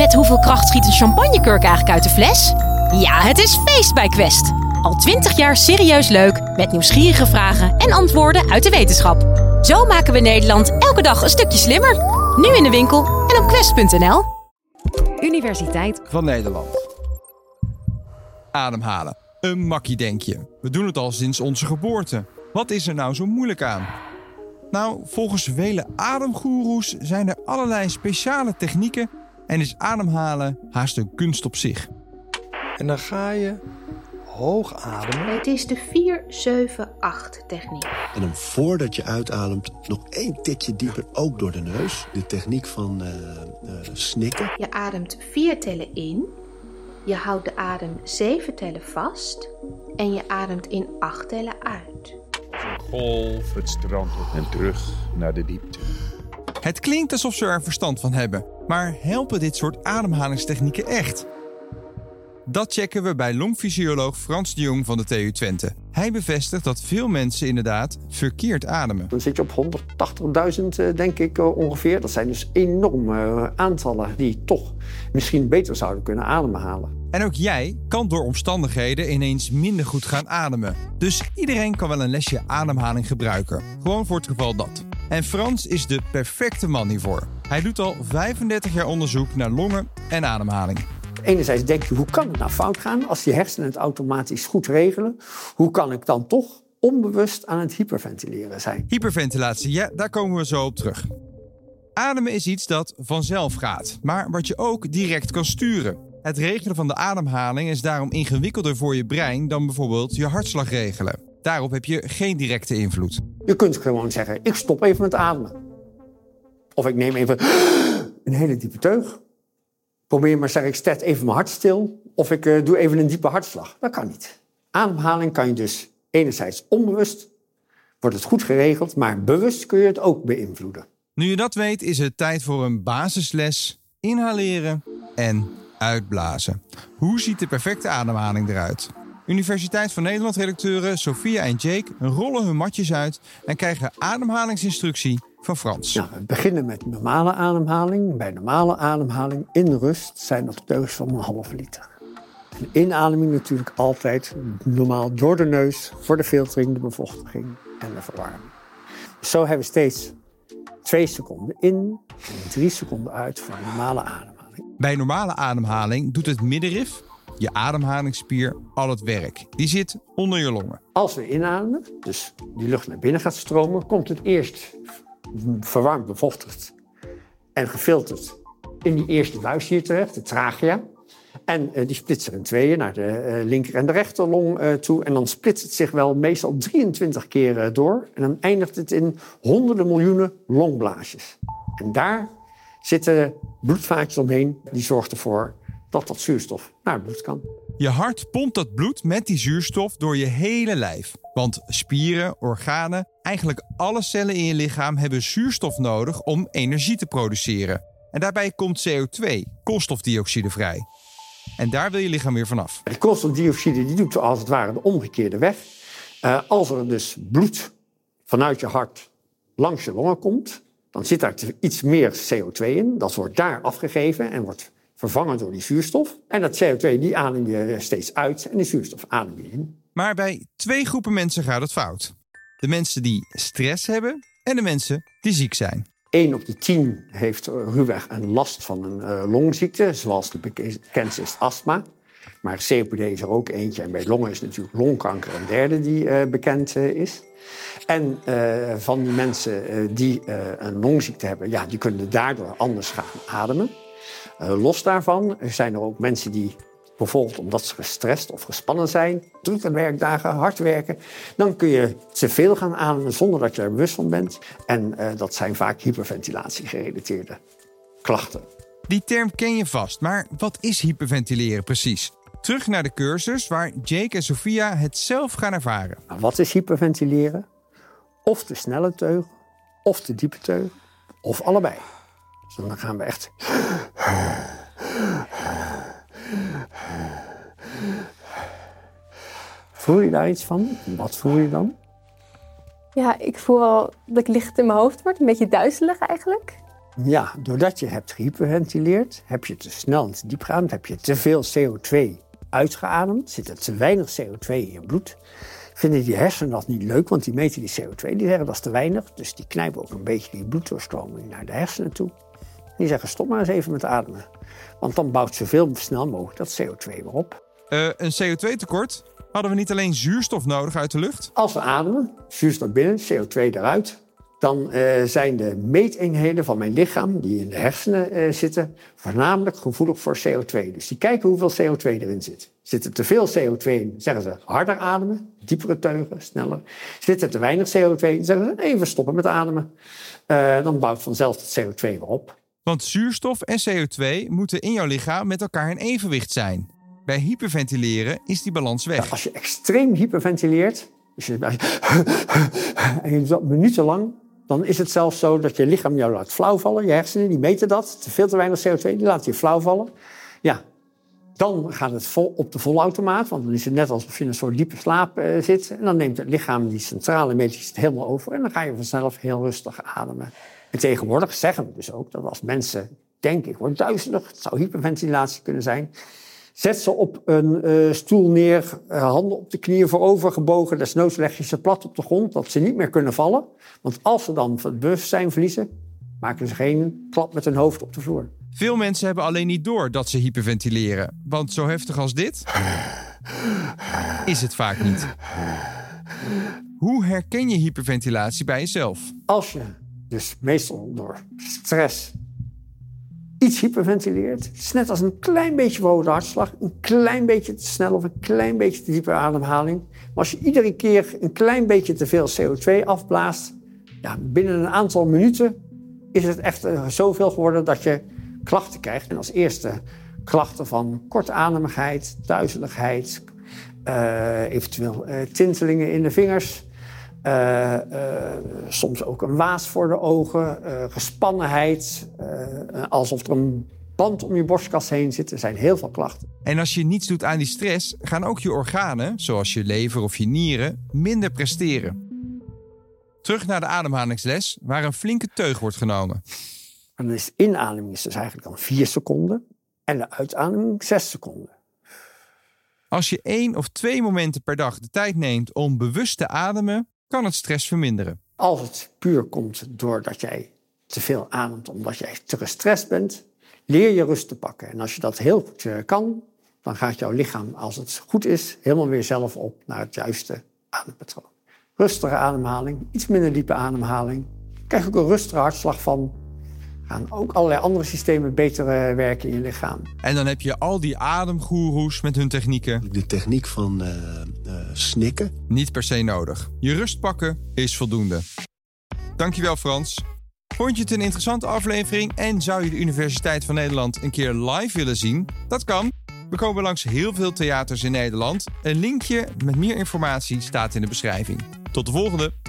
Met hoeveel kracht schiet een champagnekurk eigenlijk uit de fles? Ja, het is feest bij Quest. Al twintig jaar serieus leuk, met nieuwsgierige vragen en antwoorden uit de wetenschap. Zo maken we Nederland elke dag een stukje slimmer. Nu in de winkel en op quest.nl. Universiteit van Nederland. Ademhalen. Een makkie denk je. We doen het al sinds onze geboorte. Wat is er nou zo moeilijk aan? Nou, volgens vele ademgoeroes zijn er allerlei speciale technieken en is ademhalen haast een kunst op zich. En dan ga je hoog ademen. Het is de 4-7-8 techniek. En dan voordat je uitademt, nog één tikje dieper, ook door de neus. De techniek van uh, uh, snikken. Je ademt vier tellen in. Je houdt de adem zeven tellen vast. En je ademt in acht tellen uit. Een golf het strand op en terug naar de diepte. Het klinkt alsof ze er verstand van hebben. Maar helpen dit soort ademhalingstechnieken echt? Dat checken we bij longfysioloog Frans de Jong van de TU Twente. Hij bevestigt dat veel mensen inderdaad verkeerd ademen. Dan zit je op 180.000 eh, denk ik eh, ongeveer. Dat zijn dus enorme eh, aantallen die toch misschien beter zouden kunnen ademhalen. En ook jij kan door omstandigheden ineens minder goed gaan ademen. Dus iedereen kan wel een lesje ademhaling gebruiken. Gewoon voor het geval dat. En Frans is de perfecte man hiervoor. Hij doet al 35 jaar onderzoek naar longen en ademhaling. Enerzijds denk je, hoe kan het nou fout gaan als die hersenen het automatisch goed regelen? Hoe kan ik dan toch onbewust aan het hyperventileren zijn? Hyperventilatie, ja, daar komen we zo op terug. Ademen is iets dat vanzelf gaat, maar wat je ook direct kan sturen. Het regelen van de ademhaling is daarom ingewikkelder voor je brein dan bijvoorbeeld je hartslag regelen. Daarop heb je geen directe invloed. Je kunt gewoon zeggen: ik stop even met ademen. Of ik neem even een hele diepe teug. Probeer maar, zeg ik, stet even mijn hart stil. Of ik uh, doe even een diepe hartslag. Dat kan niet. Ademhaling kan je dus enerzijds onbewust, wordt het goed geregeld, maar bewust kun je het ook beïnvloeden. Nu je dat weet, is het tijd voor een basisles inhaleren en uitblazen. Hoe ziet de perfecte ademhaling eruit? Universiteit van Nederland redacteuren Sophia en Jake rollen hun matjes uit en krijgen ademhalingsinstructie van Frans. Nou, we beginnen met normale ademhaling. Bij normale ademhaling in rust zijn dat teugens van een halve liter. En inademing natuurlijk altijd normaal door de neus voor de filtering, de bevochtiging en de verwarming. Zo hebben we steeds twee seconden in en drie seconden uit voor normale ademhaling. Bij normale ademhaling doet het middenrif, je ademhalingsspier, al het werk. Die zit onder je longen. Als we inademen, dus die lucht naar binnen gaat stromen, komt het eerst verwarmd, bevochtigd en gefilterd in die eerste buis hier terecht, de trachea. En uh, die er in tweeën, naar de uh, linker en de rechterlong uh, toe. En dan splitst het zich wel meestal 23 keer door. En dan eindigt het in honderden miljoenen longblaasjes. En daar zitten bloedvaatjes omheen. Die zorgt ervoor dat dat zuurstof naar het bloed kan. Je hart pompt dat bloed met die zuurstof door je hele lijf. Want spieren, organen, eigenlijk alle cellen in je lichaam hebben zuurstof nodig om energie te produceren. En daarbij komt CO2, koolstofdioxide, vrij. En daar wil je lichaam weer vanaf. De koolstofdioxide die doet als het ware de omgekeerde weg. Uh, als er dus bloed vanuit je hart langs je longen komt, dan zit daar iets meer CO2 in. Dat wordt daar afgegeven en wordt vervangen door die zuurstof. En dat CO2 die adem je steeds uit en die zuurstof adem je in. Maar bij twee groepen mensen gaat het fout. De mensen die stress hebben en de mensen die ziek zijn. 1 op de 10 heeft ruwweg een last van een uh, longziekte, zoals de bekendste is astma. Maar COPD is er ook eentje. En bij longen is natuurlijk longkanker een derde die uh, bekend uh, is. En van die mensen die een longziekte hebben, ja, die kunnen daardoor anders gaan ademen. Los daarvan zijn er ook mensen die bijvoorbeeld omdat ze gestrest of gespannen zijn, drukke werkdagen, hard werken, dan kun je te veel gaan ademen zonder dat je er bewust van bent. En uh, dat zijn vaak hyperventilatie-gerelateerde klachten. Die term ken je vast, maar wat is hyperventileren precies? Terug naar de cursus waar Jake en Sophia het zelf gaan ervaren. Nou, wat is hyperventileren? Of de snelle teug, of de diepe teug, of allebei. Dus dan gaan we echt Voel je daar iets van? Wat voel je dan? Ja, ik voel wel dat ik licht in mijn hoofd word. Een beetje duizelig eigenlijk. Ja, doordat je hebt gehyperventileerd, heb je te snel en te diep geademd, heb je te veel CO2 uitgeademd, zit er te weinig CO2 in je bloed. Vinden die hersenen dat niet leuk, want die meten die CO2, die zeggen dat is te weinig. Dus die knijpen ook een beetje die bloeddoorstroming naar de hersenen toe. Die zeggen stop maar eens even met ademen. Want dan bouwt zoveel snel mogelijk dat CO2 weer op. Uh, een CO2-tekort? Hadden we niet alleen zuurstof nodig uit de lucht? Als we ademen, zuurstof binnen, CO2 eruit, dan uh, zijn de meeteenheden van mijn lichaam, die in de hersenen uh, zitten, voornamelijk gevoelig voor CO2. Dus die kijken hoeveel CO2 erin zit. Zit er te veel CO2 in, zeggen ze harder ademen, diepere teugen, sneller. Zit er te weinig CO2 in, zeggen ze even stoppen met ademen. Uh, dan bouwt vanzelf het CO2 weer op. Want zuurstof en CO2 moeten in jouw lichaam met elkaar in evenwicht zijn. Bij hyperventileren is die balans weg. Als je extreem hyperventileert, dus je, en je doet dat minutenlang, dan is het zelfs zo dat je lichaam jou laat flauwvallen. Je hersenen die meten dat. Te veel te weinig CO2, die laten je flauwvallen. Ja, dan gaat het vol op de volautomaat, want dan is het net alsof je in een soort diepe slaap uh, zit. En dan neemt het lichaam die centrale meting helemaal over en dan ga je vanzelf heel rustig ademen. En tegenwoordig zeggen we dus ook dat als mensen denken, ik word duizelig, het zou hyperventilatie kunnen zijn. Zet ze op een uh, stoel neer, uh, handen op de knieën voorover gebogen. Desnoods leg je ze plat op de grond, dat ze niet meer kunnen vallen. Want als ze dan het bewustzijn verliezen, maken ze geen klap met hun hoofd op de vloer. Veel mensen hebben alleen niet door dat ze hyperventileren. Want zo heftig als dit is het vaak niet. Hoe herken je hyperventilatie bij jezelf? Als je dus meestal door stress iets hyperventileert. Het is net als een klein beetje verhoogde hartslag, een klein beetje te snel of een klein beetje te diepe ademhaling. Maar als je iedere keer een klein beetje te veel CO2 afblaast, ja, binnen een aantal minuten is het echt zoveel geworden dat je klachten krijgt. En als eerste klachten van kortademigheid, duizeligheid, uh, eventueel uh, tintelingen in de vingers. Uh, soms ook een waas voor de ogen, gespannenheid, alsof er een band om je borstkas heen zit. Er zijn heel veel klachten. En als je niets doet aan die stress, gaan ook je organen, zoals je lever of je nieren, minder presteren. Terug naar de ademhalingsles, waar een flinke teug wordt genomen. En dan is de inademing is dus eigenlijk dan 4 seconden en de uitademing 6 seconden. Als je één of twee momenten per dag de tijd neemt om bewust te ademen, kan het stress verminderen. Als het puur komt doordat jij te veel ademt omdat jij te gestrest bent, leer je rust te pakken. En als je dat heel goed kan, dan gaat jouw lichaam, als het goed is, helemaal weer zelf op naar het juiste adempatroon. Rustige ademhaling, iets minder diepe ademhaling. Krijg ook een rustige hartslag van gaan ook allerlei andere systemen beter uh, werken in je lichaam. En dan heb je al die ademgoeroes met hun technieken. De techniek van uh, uh, snikken. Niet per se nodig. Je rust pakken is voldoende. Dankjewel Frans. Vond je het een interessante aflevering en zou je de Universiteit van Nederland een keer live willen zien? Dat kan. We komen langs heel veel theaters in Nederland. Een linkje met meer informatie staat in de beschrijving. Tot de volgende!